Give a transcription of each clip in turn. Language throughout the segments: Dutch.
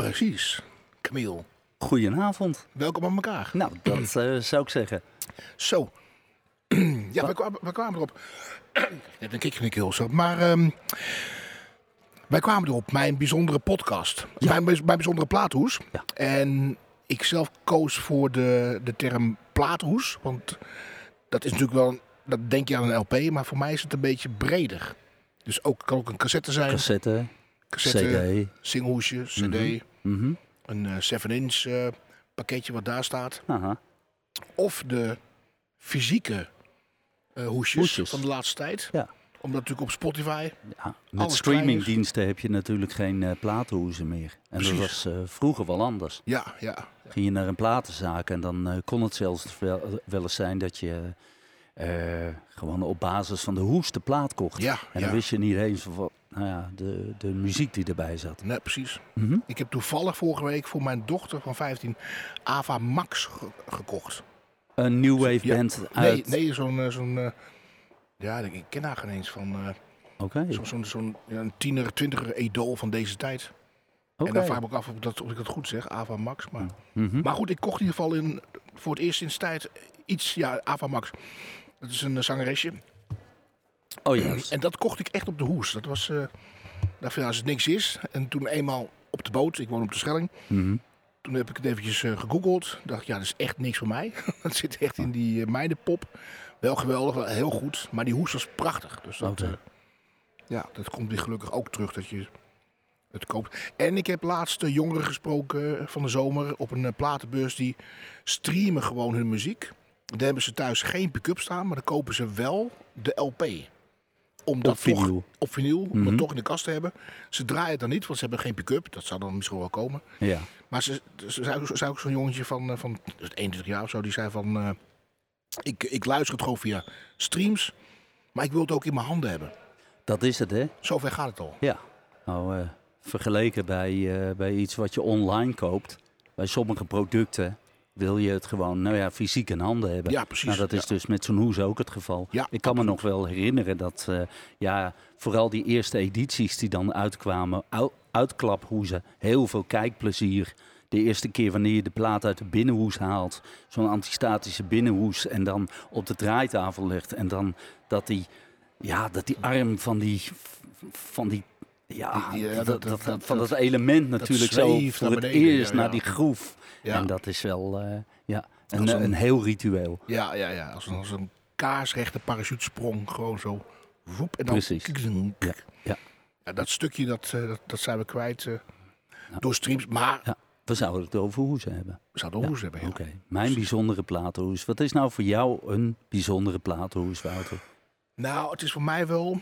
Precies. Camille, Goedenavond. welkom aan elkaar. Nou, dat eh, zou ik zeggen. Zo. ja, we kwamen, we kwamen erop. Hebt een kikje in de keel zo. Maar ehm, wij kwamen erop. Mijn bijzondere podcast. Mijn, bij- mijn bijzondere plaathoes. Ja. En ik zelf koos voor de, de term plaathoes. Want dat is natuurlijk wel... een- Dat denk je aan een LP. Maar voor mij is het een beetje breder. Dus ook, kan ook een cassette zijn. Cassette, cassette, CD. singlehoesje, cd. Mhm. Een eh 7-inch eh, pakketje wat daar staat. Aha. of de fysieke eh, hoesjes, Hoesjes. van de laatste tijd. Ja. Omdat natuurlijk op Spotify. Ja, met streamingdiensten heb je natuurlijk geen eh platenhoezen meer. En dat was eh, vroeger wel anders. Ja, ja. Ging je naar een platenzaak en dan eh, kon het zelfs wel, wel eens zijn dat je eh, gewoon op basis van de hoes de plaat kocht. Ja, En dan wist je niet eens nou ja, de, de muziek die erbij zat. Nee, precies. Mhm. Ik heb toevallig vorige week voor mijn dochter van 15 Ava Max ge- gekocht. Een new wave Ja. band Nee, uit... nee zo'n... eh, zo'n eh, ja, ik ken haar geen eens van... eh, Oké, zo'n zo'n zo'n ja, een tiener, twintiger idool van deze tijd. En dan vraag ik me ook af of ik dat, of ik dat goed zeg, Ava Max. Maar, Mhm. maar goed, ik kocht in ieder geval in, voor het eerst sinds tijd iets... Ja, Ava Max. Dat is een zangeresje. Oh juist. En dat kocht ik echt op de hoes. Dat was, eh dacht van, ja, als het niks is. En toen eenmaal op de boot, ik woon op de Schelling. Mhm. Toen heb ik het eventjes eh, gegoogeld. Dacht ja, dat is echt niks voor mij. dat zit echt in die uh, meidenpop. Wel geweldig, wel heel goed. Maar die hoes was prachtig. Dus dat, eh, ja, dat komt weer gelukkig ook terug dat je het koopt. En ik heb laatst de jongeren gesproken van de zomer op een eh, platenbeurs. Die streamen gewoon hun muziek. Dan hebben ze thuis geen pick-up staan, maar dan kopen ze wel de LP. Om dat Op vinyl. toch op vinyl, om Mhm. dat toch in de kast te hebben. Ze draaien het dan niet, want ze hebben geen pick-up. Dat zou dan misschien wel komen. Ja. Maar ze, zei ook zo'n jongetje van, eh, van dus 21 jaar of zo, die zei van... eh, ik, ik luister het gewoon via streams, maar ik wil het ook in mijn handen hebben. Dat is het, hè? Zover gaat het al. Ja. Nou, eh, vergeleken bij, bij iets wat je online koopt, bij sommige producten wil je het gewoon, nou ja, fysiek in handen hebben. Ja, precies. Nou, dat is Ja. dus met zo'n hoes ook het geval. Ja, ik kan me nog wel herinneren dat, eh, ja, vooral die eerste edities die dan uitkwamen, uit, uitklaphoezen, heel veel kijkplezier. De eerste keer wanneer je de plaat uit de binnenhoes haalt, zo'n antistatische binnenhoes, en dan op de draaitafel legt. En dan dat die, ja, dat die arm van die, van die, ja, Die- die, ja, dat, dat- dat, dat- van dat- element natuurlijk zo voor het beneden, eerst ja, naar ja. die groef. Ja, En dat is wel, eh, ja, een, Als een- een heel ritueel. ja, ja, ja. Als, een- als een kaarsrechte parachutesprong, gewoon zo. Woep, en dan Precies. Ja, ja. Ja, dat stukje, dat, eh, dat, dat zijn we kwijt eh, Ja. door streams. Maar Ja, we zouden het over hoezen hebben. we zouden hoes hebben. Ja. Oké, mijn bijzondere platenhoes. Wat is nou voor jou een bijzondere platenhoes, Wouter? Nou, het is voor mij wel...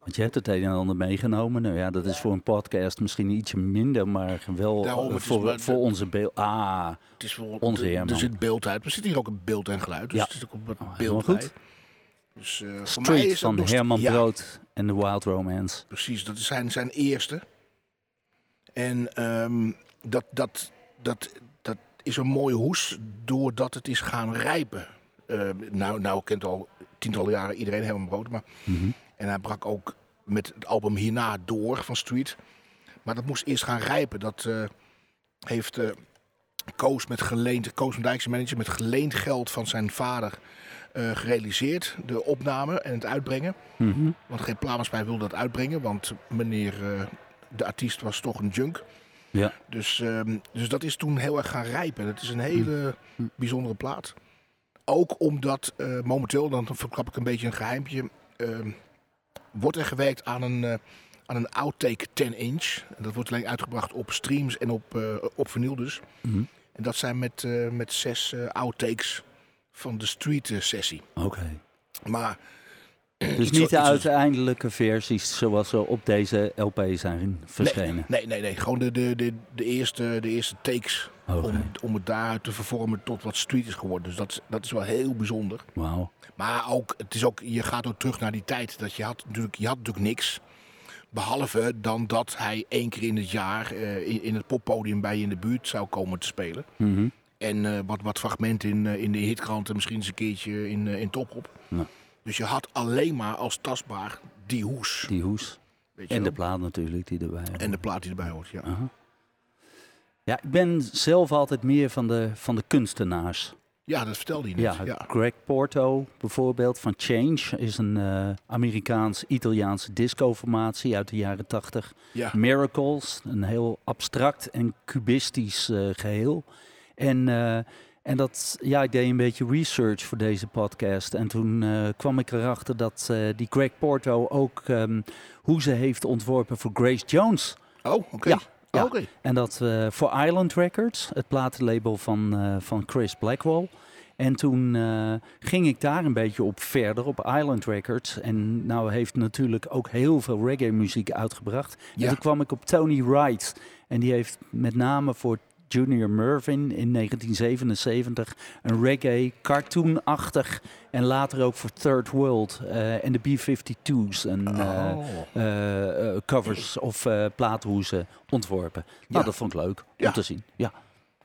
Want je hebt het een en ander meegenomen. Nou ja, dat is voor een podcast misschien ietsje minder, maar wel Daarom, het is voor, maar- voor onze beeld. Ah, Het is wel, Onze Herman. Er zit beeld uit. Er zit hier ook een beeld en geluid. Dus Ja. het is ook wat Oh, beeld goed. Dus, eh, voor mij Street is van Herman ja, Brood en de Wild Romance. Precies, dat is zijn, zijn eerste. En ehm, dat, dat, dat, dat is een mooie hoes doordat het is gaan rijpen. Eh, nou, nou kent al tientallen jaren iedereen Herman Brood. Maar, Mhm. En hij brak ook met het album hierna door van Street. Maar dat moest eerst gaan rijpen. Dat eh, heeft eh, Koos met geleend, Koos van Dijk, zijn manager, met geleend geld van zijn vader eh, gerealiseerd. De opname en het uitbrengen. Mhm. Want geen plaatmaatschappij wilde dat uitbrengen, want meneer de artiest was toch een junk. Ja. Dus, ehm, dus dat is toen heel erg gaan rijpen. Het is een hele Hm. bijzondere plaat. Ook omdat momenteel, dan verklap ik een beetje een geheimpje, ehm, wordt er gewerkt aan een, eh, aan een outtake 10 inch. En dat wordt alleen uitgebracht op streams en op, eh, op vinyl dus. Mhm. En dat zijn met, eh, met zes outtakes van de street sessie. Oké. Maar Dus niet de uiteindelijke versies zoals ze op deze LP zijn verschenen. Nee, nee, nee. Gewoon de, de, de, de, eerste, de eerste takes. Om, om het daaruit te vervormen tot wat street is geworden. Dus dat, is- dat is wel heel bijzonder. Wauw. Maar ook, het is ook, je gaat ook terug naar die tijd. Dat je had natuurlijk, je had natuurlijk niks. Behalve dan dat hij één keer in het jaar eh, in, in het poppodium bij je in de buurt zou komen te spelen. Mhm. En eh, wat, wat fragmenten in, eh, in de hitkranten, misschien eens een keertje in, in Toprop. Ja. Dus je had alleen maar als tastbaar die hoes. Die hoes. En de plaat natuurlijk die erbij hoort. en de plaat die erbij hoort, ja. Aha. Ja, ik ben zelf altijd meer van de, van de kunstenaars. Ja, dat vertelde je net. Ja, Ja, Greg Porto bijvoorbeeld van Change is een eh, Amerikaans-Italiaanse disco-formatie uit de jaren 80. ja. Miracles, een heel abstract en cubistisch eh, geheel. En, eh, en dat, ja, ik deed een beetje research voor deze podcast. En toen kwam ik erachter dat die Greg Porto ook ehm, hoe ze heeft ontworpen voor Grace Jones. Oh, oké. Ja, ja. Oké. En dat eh, voor Island Records, het platenlabel van, eh, van Chris Blackwell. En toen eh, ging ik daar een beetje op verder, op Island Records. En nou heeft natuurlijk ook heel veel reggae muziek uitgebracht. En Ja. toen kwam ik op Tony Wright. En die heeft met name voor Junior Mervyn in 1977 een reggae cartoonachtig en later ook voor Third World eh, en de B-52's en Oh. eh, eh, covers of plaathoezen ontworpen. Nou, Ja. dat vond ik leuk om Ja. te zien. Ja,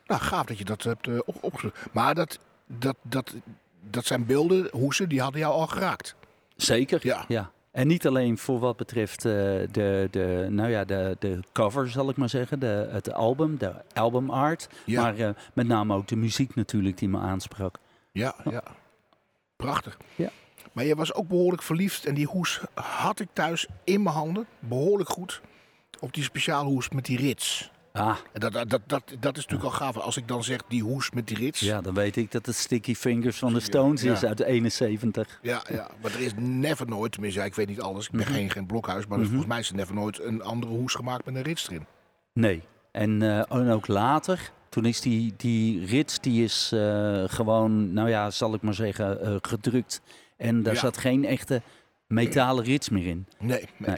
Nou, gaaf dat je dat hebt op, opgezocht. Maar dat, dat, dat, dat zijn beelden, hoesen, die hadden jou al geraakt. zeker. Ja. Ja. En niet alleen voor wat betreft eh, de, de, nou ja, de, de cover, zal ik maar zeggen, de, het album, de album art. Ja. Maar eh, met name ook de muziek natuurlijk die me aansprak. Ja, ja. Prachtig. Ja. Maar je was ook behoorlijk verliefd. En die hoes had ik thuis in mijn handen. Behoorlijk goed. Op die speciale hoes met die rits. Ah, En dat, dat, dat, dat, is natuurlijk al gaaf. Als ik dan zeg die hoes met die rits. ja, dan weet ik dat het Sticky Fingers van de Stones Ja. is uit 71. Ja, ja, maar er is never nooit, tenminste, ja, ik weet niet alles. Ik ben Mhm. geen, geen blokhuis. Maar Mhm. volgens mij is er never nooit een andere hoes gemaakt met een rits erin. Nee. En, eh, en ook later, toen is die, die rits, die is eh, gewoon, nou ja, zal ik maar zeggen, eh, gedrukt. En daar Ja. zat geen echte metalen rits meer in. Nee, nee. Nee.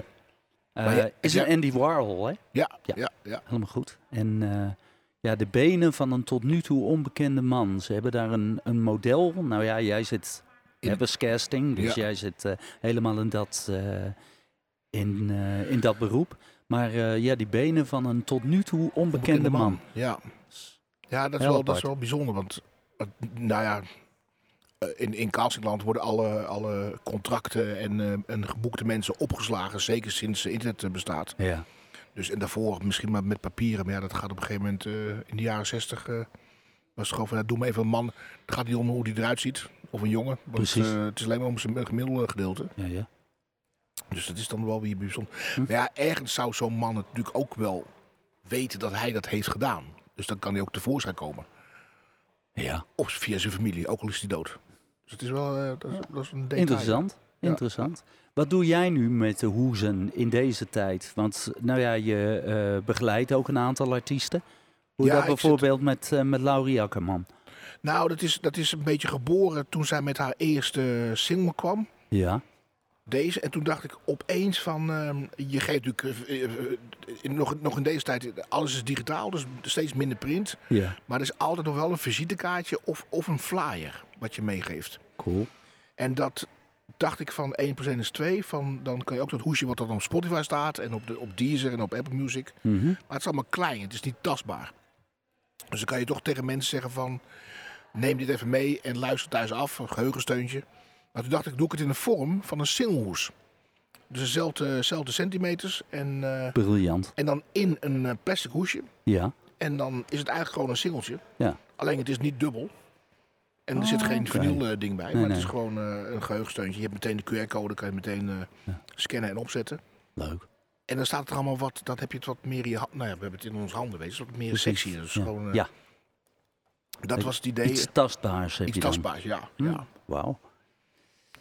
Eh, is een Andy Warhol, hè? Ja, Ja. ja. Helemaal goed. En eh, ja, de benen van een tot nu toe onbekende man. Ze hebben daar een, een model. Nou ja, jij zit casting, dus Ja. jij zit eh, helemaal in dat, in, in dat beroep. Maar ja, die benen van een tot nu toe onbekende man. Ja, ja dat, is Heel wel, dat is wel bijzonder. Want, nou ja, in, in Castingland worden alle, alle contracten en, eh, en geboekte mensen opgeslagen. Zeker sinds eh, internet eh, bestaat. Ja. Dus en daarvoor misschien maar met papieren. Maar ja, dat gaat op een gegeven moment eh, in de jaren zestig. eh, was het gewoon van, doe maar even een man. Het gaat niet om hoe die eruit ziet. Of een jongen. Want eh, het is alleen maar om zijn gemiddelde gedeelte. Ja, ja. Dus dat is dan wel weer bijzonder. Hm. Maar ja, ergens zou zo'n man natuurlijk ook wel weten dat hij dat heeft gedaan. Dus dan kan hij ook tevoorschijn komen. ja. Of via zijn familie, ook al is hij dood. Dus het is wel eh, dat is, dat is een. Interessant. Ja. Interessant. Wat doe jij nu met de hoezen in deze tijd? Want nou ja, je eh, begeleidt ook een aantal artiesten. Hoe Ja, dat zit- bijvoorbeeld met, eh, met Laurie Akkerman. Nou, dat is, dat is een beetje geboren toen zij met haar eerste single kwam. Ja, Deze. En toen dacht ik opeens van, ehm, je geeft natuurlijk, in- nog, nog in deze tijd, alles is digitaal, dus steeds minder print. ja. Maar er is altijd nog wel een visitekaartje of, of een flyer wat je meegeeft. Cool. En dat dacht ik van 1 plus 1 is 2. Van, dan kan je ook dat hoesje wat dan op Spotify staat en op, de, op Deezer en op Apple Music. Mhm. Maar het is allemaal klein, het is niet tastbaar. Dus dan kan je toch tegen mensen zeggen van... neem dit even mee en luister thuis af, een geheugensteuntje. Maar toen dacht ik, doe ik het in de vorm van een singlehoes. Dus dezelfde, centimeters en, eh, Briljant. en dan in een eh, plastic hoesje. Ja. En dan is het eigenlijk gewoon een singeltje. Ja. Alleen het is niet dubbel. En er zit Oh, geen vinyl eh, ding bij. Nee, maar nee. het is gewoon eh, een geheugensteuntje. Je hebt meteen de QR-code, kan je meteen eh, Ja. scannen en opzetten. Leuk. En dan staat er allemaal wat, dat heb je het wat meer in je hand. Nou ja, we hebben het in onze handen, weet je, wat meer Precies. sexy. Dus Ja. gewoon, eh, Ja. Dat was het idee. Iets tastbaars heb Iets je dan. tastbaars, ja. Hm, ja. Wauw.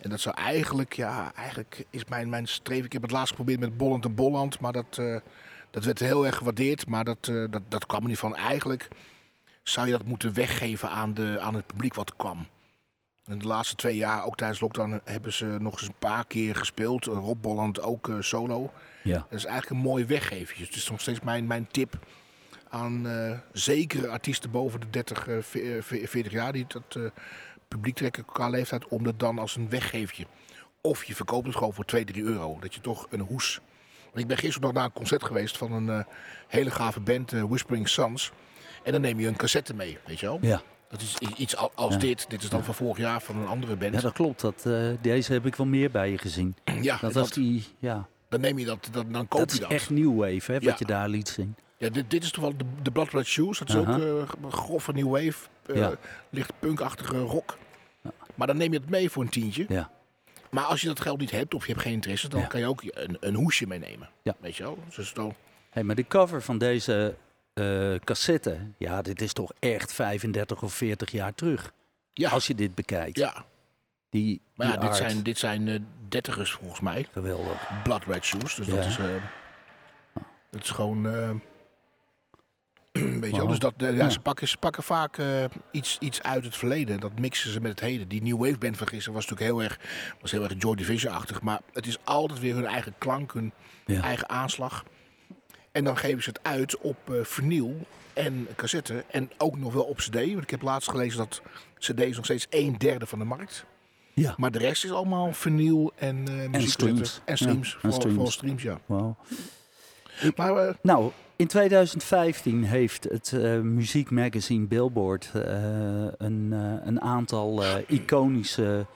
En dat zou eigenlijk, ja, eigenlijk is mijn, mijn streven. Ik heb het laatst geprobeerd met Bolland en Bolland, maar dat, dat werd heel erg gewaardeerd. Maar dat, dat, dat kwam er niet van. Eigenlijk zou je dat moeten weggeven aan, de, aan het publiek wat kwam. En de laatste twee jaar, ook tijdens lockdown, hebben ze nog eens een paar keer gespeeld. Rob Bolland ook eh, solo. Ja. Dat is eigenlijk een mooi weggevertje. Het is nog steeds mijn, mijn tip aan eh, zekere artiesten boven de 30, eh, ve- eh, ve- 40 jaar die dat eh, publiek trekken qua leeftijd, om dat dan als een weggeefje. Of je verkoopt het gewoon voor 2, 3 euro. Dat je toch een hoes. Want ik ben gisteren nog naar een concert geweest van een eh, hele gave band, eh, Whispering Suns. En dan neem je een cassette mee, weet je wel. Ja. Dat is iets al- als Ja. dit. Dit is dan van vorig jaar van een andere band. ja, dat klopt. Dat, eh, deze heb ik wel meer bij je gezien. Ja, Dat dat, was die, ja, dan neem je dat, dat dan koop dat je is dat. echt new wave, hè, Ja. wat je daar liet zien. Ja, dit, dit is toevallig de, de Blood Red Shoes. Dat is ook eh, grove new wave, eh, Ja. licht punkachtige rock. Maar dan neem je het mee voor een tientje. Ja. Maar als je dat geld niet hebt of je hebt geen interesse, dan kan je ook een, een hoesje meenemen. Ja. Weet je wel? Dus dan, Hey, maar de cover van deze eh, cassette, ja, dit is toch echt 35 of 40 jaar terug. ja, Als je dit bekijkt. ja. Die, Maar ja, die dit zijn, dit zijn eh, dertigers volgens mij. Geweldig. Blood Red Shoes. Dus dat is... eh, dat is gewoon... weet je wel? Dus dat, ja. Ze, pakken, ze pakken vaak iets, iets uit het verleden. Dat mixen ze met het heden. Die New Wave band van gisteren was natuurlijk heel erg, was heel erg Joy Division-achtig. Maar het is altijd weer hun eigen klank, hun Ja. eigen aanslag. En dan geven ze het uit op eh vinyl en cassette. En ook nog wel op cd. Want ik heb laatst gelezen dat cd is nog steeds een derde van de markt. Ja. Maar de rest is allemaal vinyl en eh muziek. streams. En streams. Ja, en streams. streams, ja. Maar eh, Nou, in 2015 heeft het eh, muziekmagazine Billboard een, een aantal iconische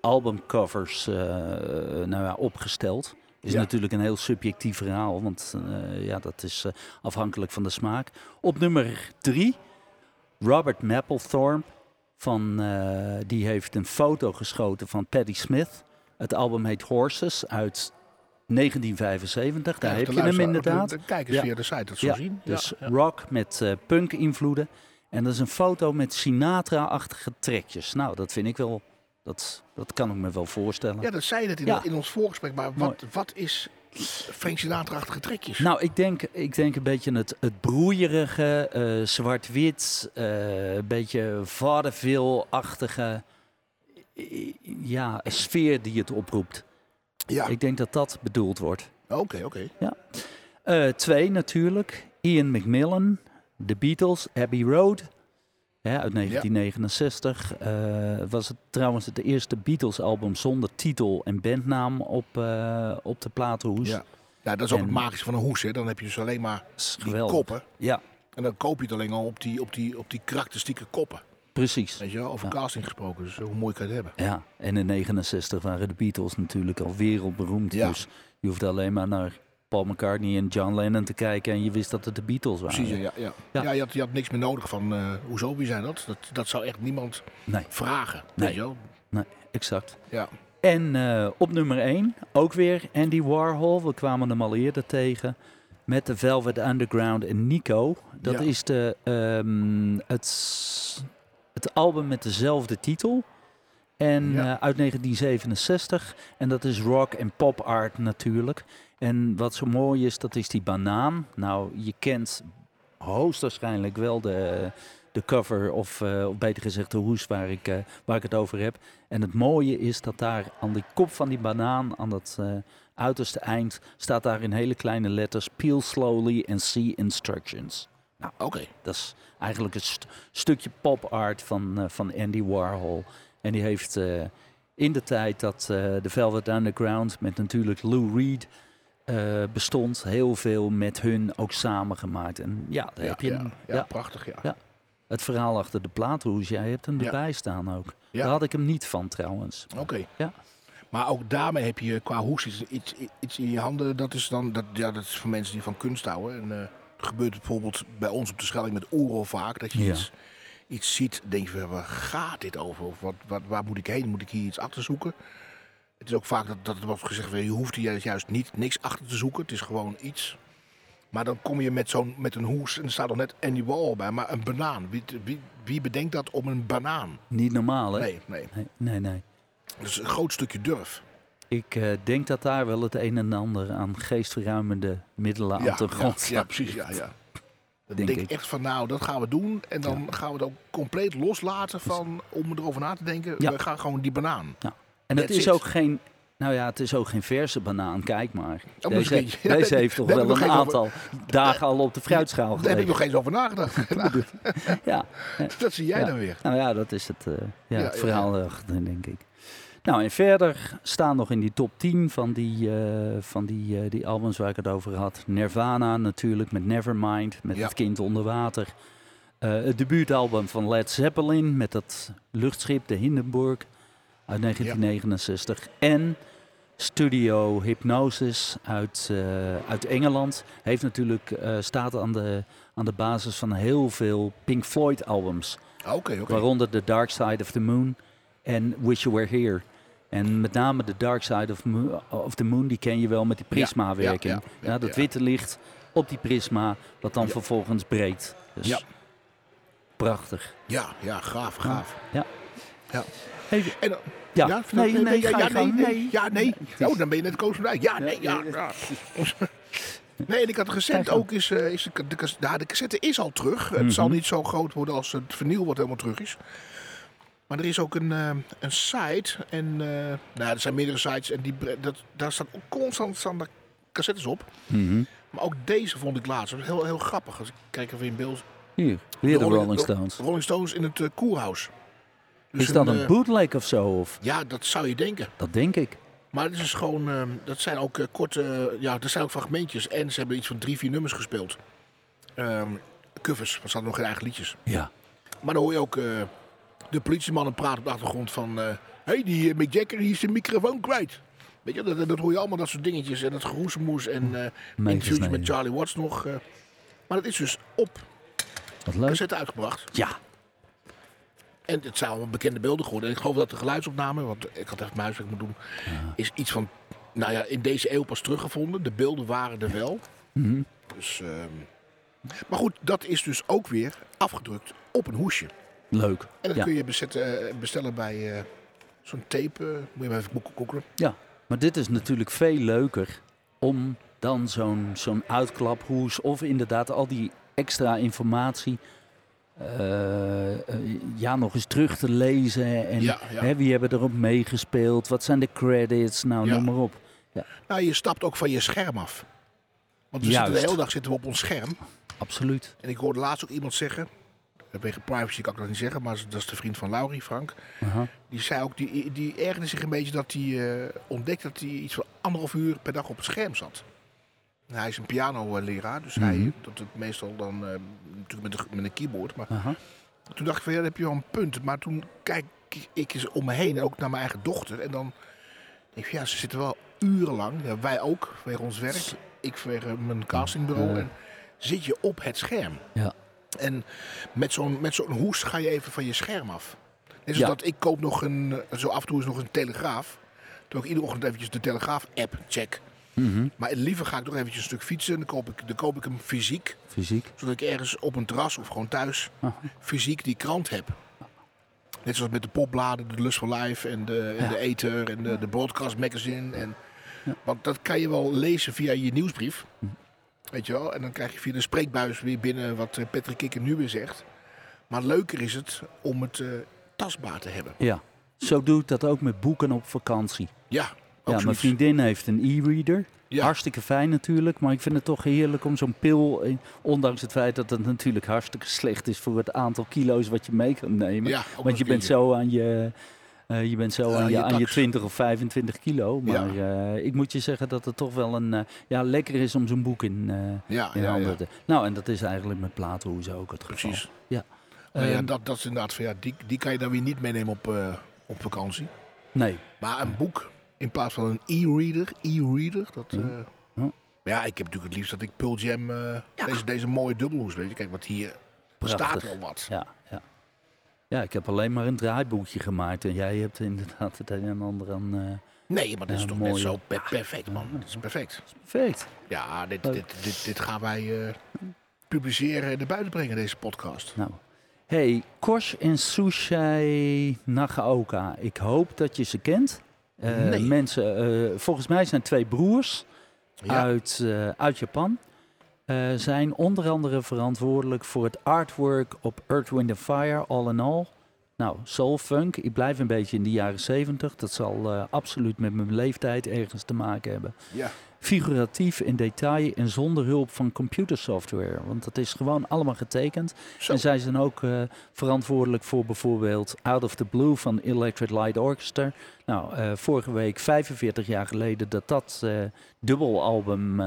albumcovers nou ja, opgesteld. Is Ja. natuurlijk een heel subjectief verhaal, want eh, ja, dat is eh, afhankelijk van de smaak. Op nummer drie, Robert Mapplethorpe, van, eh, die heeft een foto geschoten van Patti Smith. Het album heet Horses uit 1975, daar ja, heb je hem inderdaad. de- de Kijkers Ja. via de site dat zo Ja, zien. Dus rock met punk-invloeden. En dat is een foto met Sinatra-achtige trekjes. Nou, dat vind ik wel... Dat, dat kan ik me wel voorstellen. Ja, dat zei je net in, Ja. in ons voorgesprek. Maar wat, wat is Frank Sinatra-achtige trekjes? Nou, ik denk, ik denk een beetje het, het broeierige, eh, zwart-wit, eh, een beetje vaudeville-achtige eh, ja, sfeer die het oproept. ja, Ik denk dat dat bedoeld wordt. oké, oké. Eh, twee natuurlijk. Ian McMillan, The Beatles, Abbey Road. Hè, uit 1969 eh, was het trouwens het eerste Beatles-album zonder titel en bandnaam op, eh, op de platenhoes. Ja. ja, dat is ook het magische van een hoes. Hè. Dan heb je dus alleen maar die koppen. Ja, En dan koop je het alleen al op die, op die, op die karakteristieke koppen. precies. Weet je wel, over Ja. casting gesproken. Dus hoe mooi kan je het hebben? Ja, en in 69 waren de Beatles natuurlijk al wereldberoemd. Ja. Dus je hoefde alleen maar naar Paul McCartney en John Lennon te kijken en je wist dat het de Beatles waren. Precies, ja. ja. Ja. ja. je, had, je had niks meer nodig van, eh, hoezo, wie zijn dat? dat? Dat zou echt niemand Nee, vragen. Nee. Weet je wel? nee, exact. Ja. En eh, op nummer 1 ook weer Andy Warhol. We kwamen hem al eerder tegen. Met de Velvet Underground en Nico. Dat Ja. is de, ehm, het, het album met dezelfde titel. En Ja. eh, uit 1967. En dat is rock en pop art natuurlijk. En wat zo mooi is, dat is die banaan. Nou, je kent hoogstwaarschijnlijk wel de, de cover, of, eh, of beter gezegd de hoes waar ik, eh, waar ik het over heb. En het mooie is dat daar aan die kop van die banaan, aan dat uiterste eind, staat daar in hele kleine letters Peel slowly and see instructions. Nou, Oké. dat is eigenlijk een st- stukje pop art van, van Andy Warhol. En die heeft eh, in de tijd dat eh, de Velvet Underground met natuurlijk Lou Reed eh, bestond, heel veel met hun ook samengemaakt. En ja, daar Ja, heb je ja, hem. ja, prachtig, ja. Ja. Het verhaal achter de plaathoes, jij hebt hem erbij staan ook. Daar had ik hem niet van trouwens. Oké. Ja. Maar ook daarmee heb je qua hoes iets, iets, iets in je handen. Dat is dan, dat, ja, dat is voor mensen die van kunst houden. En eh gebeurt het bijvoorbeeld bij ons op de Schelling met Oerol vaak. Dat je iets, iets ziet, denk je, waar gaat dit over? Of wat, wat, waar moet ik heen? Moet ik hier iets achter zoeken? Het is ook vaak dat, dat er wordt gezegd, je hoeft hier juist niet niks achter te zoeken. Het is gewoon iets. Maar dan kom je met, zo'n, met een hoes en er staat nog net Andy Warhol bij. Maar een banaan. Wie, wie, wie bedenkt dat om een banaan? Niet normaal, hè? Nee, nee. Nee, nee. nee. Dat is een groot stukje durf. Ik eh, denk dat daar wel het een en ander aan geestverruimende middelen aan Ja, te ja, grond ja, precies. Ja, ja. Dan Denk denk, ik. ik echt van, nou, dat gaan we doen. En dan gaan we het ook compleet loslaten van, om erover na te denken. Ja. We gaan gewoon die banaan. En het is it. ook geen, nou ja, het is ook geen verse banaan. Kijk maar. Oh, Deze. Ja, deze heeft toch wel ik een aantal dagen al op de fruitschaal Daar heb ik gelegen. nog eens over nagedacht. Ja, dat zie jij Ja. dan weer. nou ja, dat is het, eh, ja, Ja, het ja, verhaal erachter, denk ik. Nou, en verder staan nog in die top 10 van die, eh, van die, eh, die albums waar ik het over had. Nirvana natuurlijk, met Nevermind, met Ja. het kind onder water. Eh, het debuutalbum van Led Zeppelin met dat luchtschip, de Hindenburg, uit 1969. En Studio Hypnosis uit, uit Engeland. Heeft natuurlijk, staat aan de, aan de basis van heel veel Pink Floyd albums. Ah. Waaronder The Dark Side of the Moon en Wish You Were Here. En met name The Dark Side of, of the Moon, die ken je wel met die prisma-werking. ja, Ja, ja, dat ja. witte licht op die prisma, wat dan Ja. vervolgens breekt. Dus Ja. prachtig. Ja, ja, gaaf, gaaf. Hey, En, dan- ja, ja, vertel- nee, nee, ja, ja, nee, nee, nee. ja, nee. Oh, dan ben je net koos van. Ja, nee, ja, ja. Nee, en ik had recent ook is, eh, is de, de, cas- ja, de cassette is al terug. Mhm. Het zal niet zo groot worden als het vinyl wat helemaal terug is. Maar er is ook een, eh, een site en eh, nou, ja, er zijn meerdere sites en die, dat, daar staan ook constant staan daar cassettes op. Mhm. Maar ook deze vond ik laatst heel, heel grappig. Als ik kijk even in beeld. Hier, weer de Rolling- Rolling Stones. Rolling Stones in het uh, Koerhuis. Dus Is dat een bootleg of zo? Of? Ja, dat zou je denken. Dat denk ik. Maar het is gewoon, eh, dat zijn ook korte, ja, er zijn ook fragmentjes. En ze hebben iets van drie, vier nummers gespeeld. Ehm covers, want ze hadden nog geen eigen liedjes. Ja. Maar dan hoor je ook de politiemannen praten op de achtergrond van... Hé, hey, die eh, Mick Jagger die is zijn microfoon kwijt. Weet je, dat, dat hoor je allemaal, dat soort dingetjes. En dat geroezemoes en eh interviews met Charlie Watts nog. eh. maar dat is dus op Wat leuk. cassette uitgebracht. Ja. En het zijn allemaal bekende beelden geworden. En ik geloof dat de geluidsopname, want ik had mijn huiswerk moeten doen, is iets van, nou ja, in deze eeuw pas teruggevonden. De beelden waren er wel. Mhm. Dus, ehm, maar goed, dat is dus ook weer afgedrukt op een hoesje. Leuk. En dat Ja. kun je bezetten, eh, bestellen bij eh, zo'n tape. eh, moet je maar even boeken googlen. Ja, maar dit is natuurlijk veel leuker om dan zo'n zo'n uitklaphoes of inderdaad al die extra informatie ja, nog eens terug te lezen. En Ja, ja. Hè, wie hebben erop meegespeeld? Wat zijn de credits? Nou, Ja. noem maar op. Nou, je stapt ook van je scherm af. Want we zitten de hele dag zitten we op ons scherm. Absoluut. En ik hoorde laatst ook iemand zeggen, wegen privacy kan ik dat niet zeggen, maar dat is de vriend van Laurie, Frank. Die zei ook, die, die ergerde zich een beetje dat hij eh, ontdekte dat hij iets van anderhalf uur per dag op het scherm zat. En hij is een pianoleraar, dus hij Mhm. doet het meestal dan eh, natuurlijk met, een- met een keyboard. Maar toen dacht ik van ja, dan heb je wel een punt. Maar toen kijk ik eens om me heen en ook naar mijn eigen dochter. En dan denk ik, ja, ze zitten wel urenlang. Ja, wij ook, vanwege ons werk. Ik vanwege mijn castingbureau. En zit je op het scherm. Ja. En met zo'n met zo'n hoes ga je even van je scherm af. Net Ja. dat ik koop nog een, zo af en toe is nog een telegraaf. Terwijl ik iedere ochtend eventjes de telegraaf-app check. Mhm. Maar liever ga ik nog eventjes een stuk fietsen. Dan koop ik, dan koop ik hem fysiek. Fysiek. Zodat ik ergens op een terras of gewoon thuis fysiek die krant heb. Net zoals met de popbladen, de Lust for Life en de, en Ja. de Ether en de, de Broadcast Magazine. En, Want dat kan je wel lezen via je nieuwsbrief. Hm. Weet je wel? En dan krijg je via de spreekbuis weer binnen wat eh, Patrick Kikker nu weer zegt. Maar leuker is het om het eh, tastbaar te hebben. Ja. Zo doe ik dat ook met boeken op vakantie. Ja, ook Ja, mijn zoiets. vriendin heeft een e-reader. Ja. Hartstikke fijn natuurlijk, maar ik vind het toch heerlijk om zo'n pil, ondanks het feit dat het natuurlijk hartstikke slecht is voor het aantal kilo's wat je mee kan nemen. Ja, Want je bent zo aan je, eh, je, bent zo Aan aan, je, je aan je tax. 20 of 25 kilo. Ja. Maar eh, ik moet je zeggen dat het toch wel een, eh, ja, lekker is om zo'n boek in, eh Ja, in ja, handen ja. te... Nou, en dat is eigenlijk met platenhoezen ook het geval. Precies. Ja. Nou ja, Ehm, dat, dat is inderdaad van ja, die, die kan je dan weer niet meenemen op, eh, op vakantie. Nee, Maar een boek in plaats van een e-reader, e-reader, dat... Ja. eh, Ja. maar ja, ik heb natuurlijk het liefst dat ik Pearl Jam, eh, deze, deze mooie dubbelhoes, weet je. Kijk, wat hier staat Prachtig. wel wat. ja, ja. Ja, ik heb alleen maar een draaiboekje gemaakt en jij hebt inderdaad het een en ander aan... eh, Nee, maar dat is Ja, toch net zo per- perfect, man. Dat is perfect. perfect. Ja, dit, dit, dit, dit gaan wij eh, publiceren en naar buiten brengen, deze podcast. Nou, hey, Kosh en Sushai Nagaoka. Ik hoop dat je ze kent. Eh, Nee. Mensen, eh, volgens mij zijn twee broers Ja. uit, eh, uit Japan. Eh, zijn onder andere verantwoordelijk voor het artwork op Earth, Wind Fire, All in All. Nou, soul funk, ik blijf een beetje in de jaren 70. Dat zal eh, absoluut met mijn leeftijd ergens te maken hebben. Ja. Figuratief in detail en zonder hulp van computersoftware. Want dat is gewoon allemaal getekend. Zo. En zij zijn ook eh, verantwoordelijk voor bijvoorbeeld Out of the Blue van Electric Light Orchestra. Nou, vorige week, 45 jaar geleden, dat dat dubbelalbum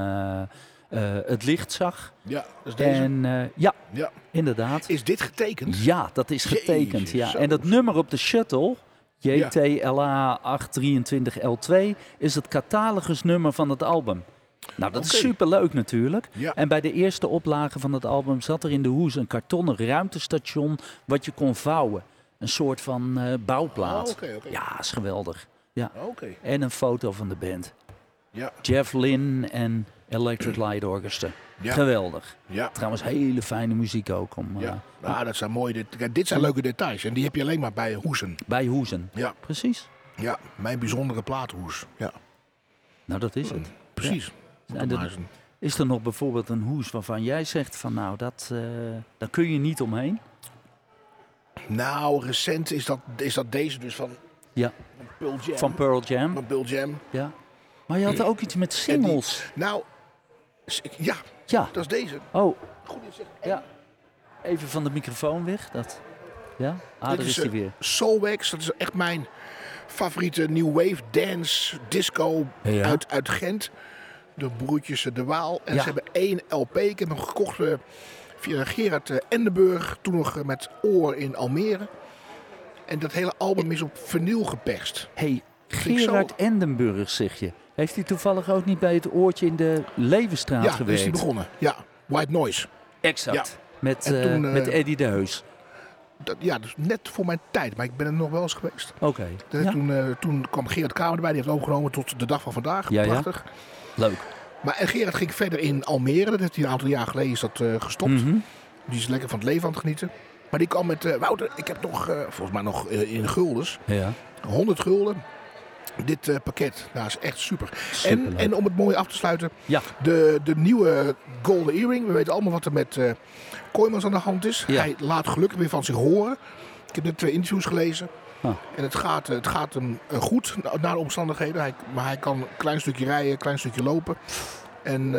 het licht zag. Ja, dat is deze. En eh, ja, Ja. inderdaad. Is dit getekend? Ja, dat is getekend. Jezus, Ja. zo. En dat nummer op de shuttle, JTLA 823L2, is het catalogusnummer van het album. Nou, dat is superleuk natuurlijk. Ja. En bij de eerste oplage van het album zat er in de hoes een kartonnen ruimtestation wat je kon vouwen. Een soort van eh, bouwplaat. Oh. Ja, is geweldig. Ja. Oké. En een foto van de band. Ja. Jeff Lynne en Electric Light Orchestra. Ja. Geweldig. Ja. Trouwens, hele fijne muziek ook om, eh, Ja. Nou, dat zijn mooie Kijk, dit zijn leuke details. En die heb je alleen maar bij hoesen. bij hoezen. Ja. Precies. Ja. Mijn bijzondere plaathoes. Ja. Nou, dat is het. Precies. En Is er nog bijvoorbeeld een hoes waarvan jij zegt van nou, dat, eh daar kun je niet omheen? Nou, recent is dat, is dat deze dus van, Ja, van Pearl Jam. van Pearl Jam. Van Pearl Jam. Ja. Maar je had ook iets met singles. Nou, ja, Ja. dat is deze. Oh, Goed het. ja. Even van de microfoon weg. Dat. Ja, ah, Dit daar is is, hij eh, weer. Soulwax, dat is echt mijn favoriete new wave dance disco Ja. uit, uit Gent. De broertjes De Waal. En Ja. ze hebben één LP. Ik heb hem gekocht eh, via Gerard eh, Endenburg. Toen nog eh, met Oor in Almere. En dat hele album is op vinyl geperst. hey, zo- Gerard Endenburg zeg je. Heeft hij toevallig ook niet bij het oortje in de Levenstraat ja, daar is gewerkt? hij begonnen. Ja, White Noise. Exact. Met, eh, toen, eh, met Eddie de Heus. Dat, ja, dus net voor mijn tijd. Maar ik ben er nog wel eens geweest. Oké. Ja, toen, eh, toen kwam Gerard Kamer erbij. Die heeft overgenomen tot de dag van vandaag. Ja, ja. Prachtig. Leuk. Maar en Gerard ging verder in Almere. Dat heeft hij een aantal jaar geleden is dat, eh, gestopt. Mhm. Die is lekker van het leven aan het genieten. Maar die kwam met, eh, Wouter, ik heb nog, eh, volgens mij nog eh, in guldens, Ja. 100 gulden. Dit eh, pakket, nou is echt super. En, en om het mooi af te sluiten, Ja. de, de nieuwe Golden Earring. We weten allemaal wat er met Kooijmans aan de hand is. Ja. Hij laat gelukkig weer van zich horen. Ik heb net twee interviews gelezen. Ah. En het gaat, het gaat hem eh, goed na- naar de omstandigheden. Hij, maar hij kan een klein stukje rijden, een klein stukje lopen. En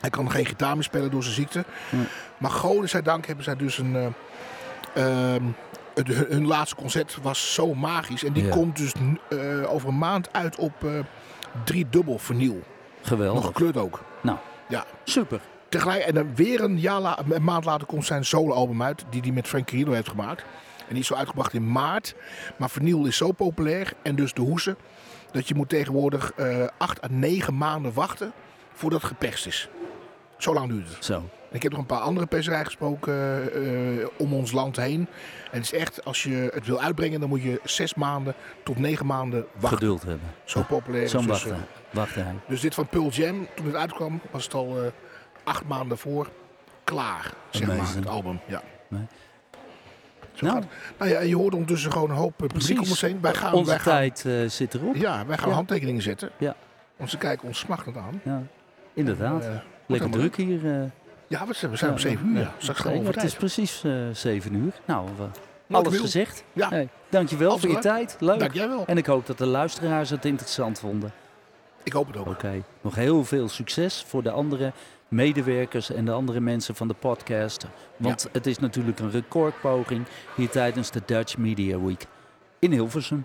hij kan geen gitaar meer spelen door zijn ziekte. Maar dank hebben zij dus een... eh, hun, laatste concert was zo magisch. En die Ja. komt dus eh, over een maand uit op eh drie dubbel vernieuw. Nog Geweldig. gekleurd ook. Nou, Ja. super. Tegelijk, en dan weer een, jaar la- een maand later komt zijn solo-album uit. Die hij met Frank Carino heeft gemaakt. En die is zo uitgebracht in maart. Maar vernieuw is zo populair. En dus de hoesen. Dat je moet tegenwoordig eh acht à negen maanden wachten voordat het geperst is. Zo lang duurt het. Zo. Ik heb nog een paar andere perserijen gesproken eh, eh, om ons land heen. En het is echt, als je het wil uitbrengen, dan moet je zes maanden tot negen maanden wachten. Geduld hebben. Zo populair is Zo'n dus, wachten. eh, Wachten hij. dus dit van Pearl Jam, toen het uitkwam, was het al eh, acht maanden voor klaar, zeg maar, het album. Ja. Nee. Nou. nou ja, je hoort ondertussen gewoon een hoop eh, publiek om ons heen. Wij gaan, Onze wij gaan, tijd eh, zit erop. ja, wij gaan Ja. handtekeningen zetten. Ja. Want ze kijken ons smachtend aan. Ja, inderdaad. Eh, Lekker druk hier. Ja, we zijn, we zijn om zeven uur. Ja. Straks gaan we Nee, over Het is precies eh, zeven uur. Nou, alles gezegd. Ja. Hey, dankjewel voor je leuk. tijd. Leuk. Dank jij wel. En ik hoop dat de luisteraars het interessant vonden. Ik hoop het ook. Oké. Nog heel veel succes voor de andere medewerkers en de andere mensen van de podcast. Want het is natuurlijk een recordpoging hier tijdens de Dutch Media Week in Hilversum.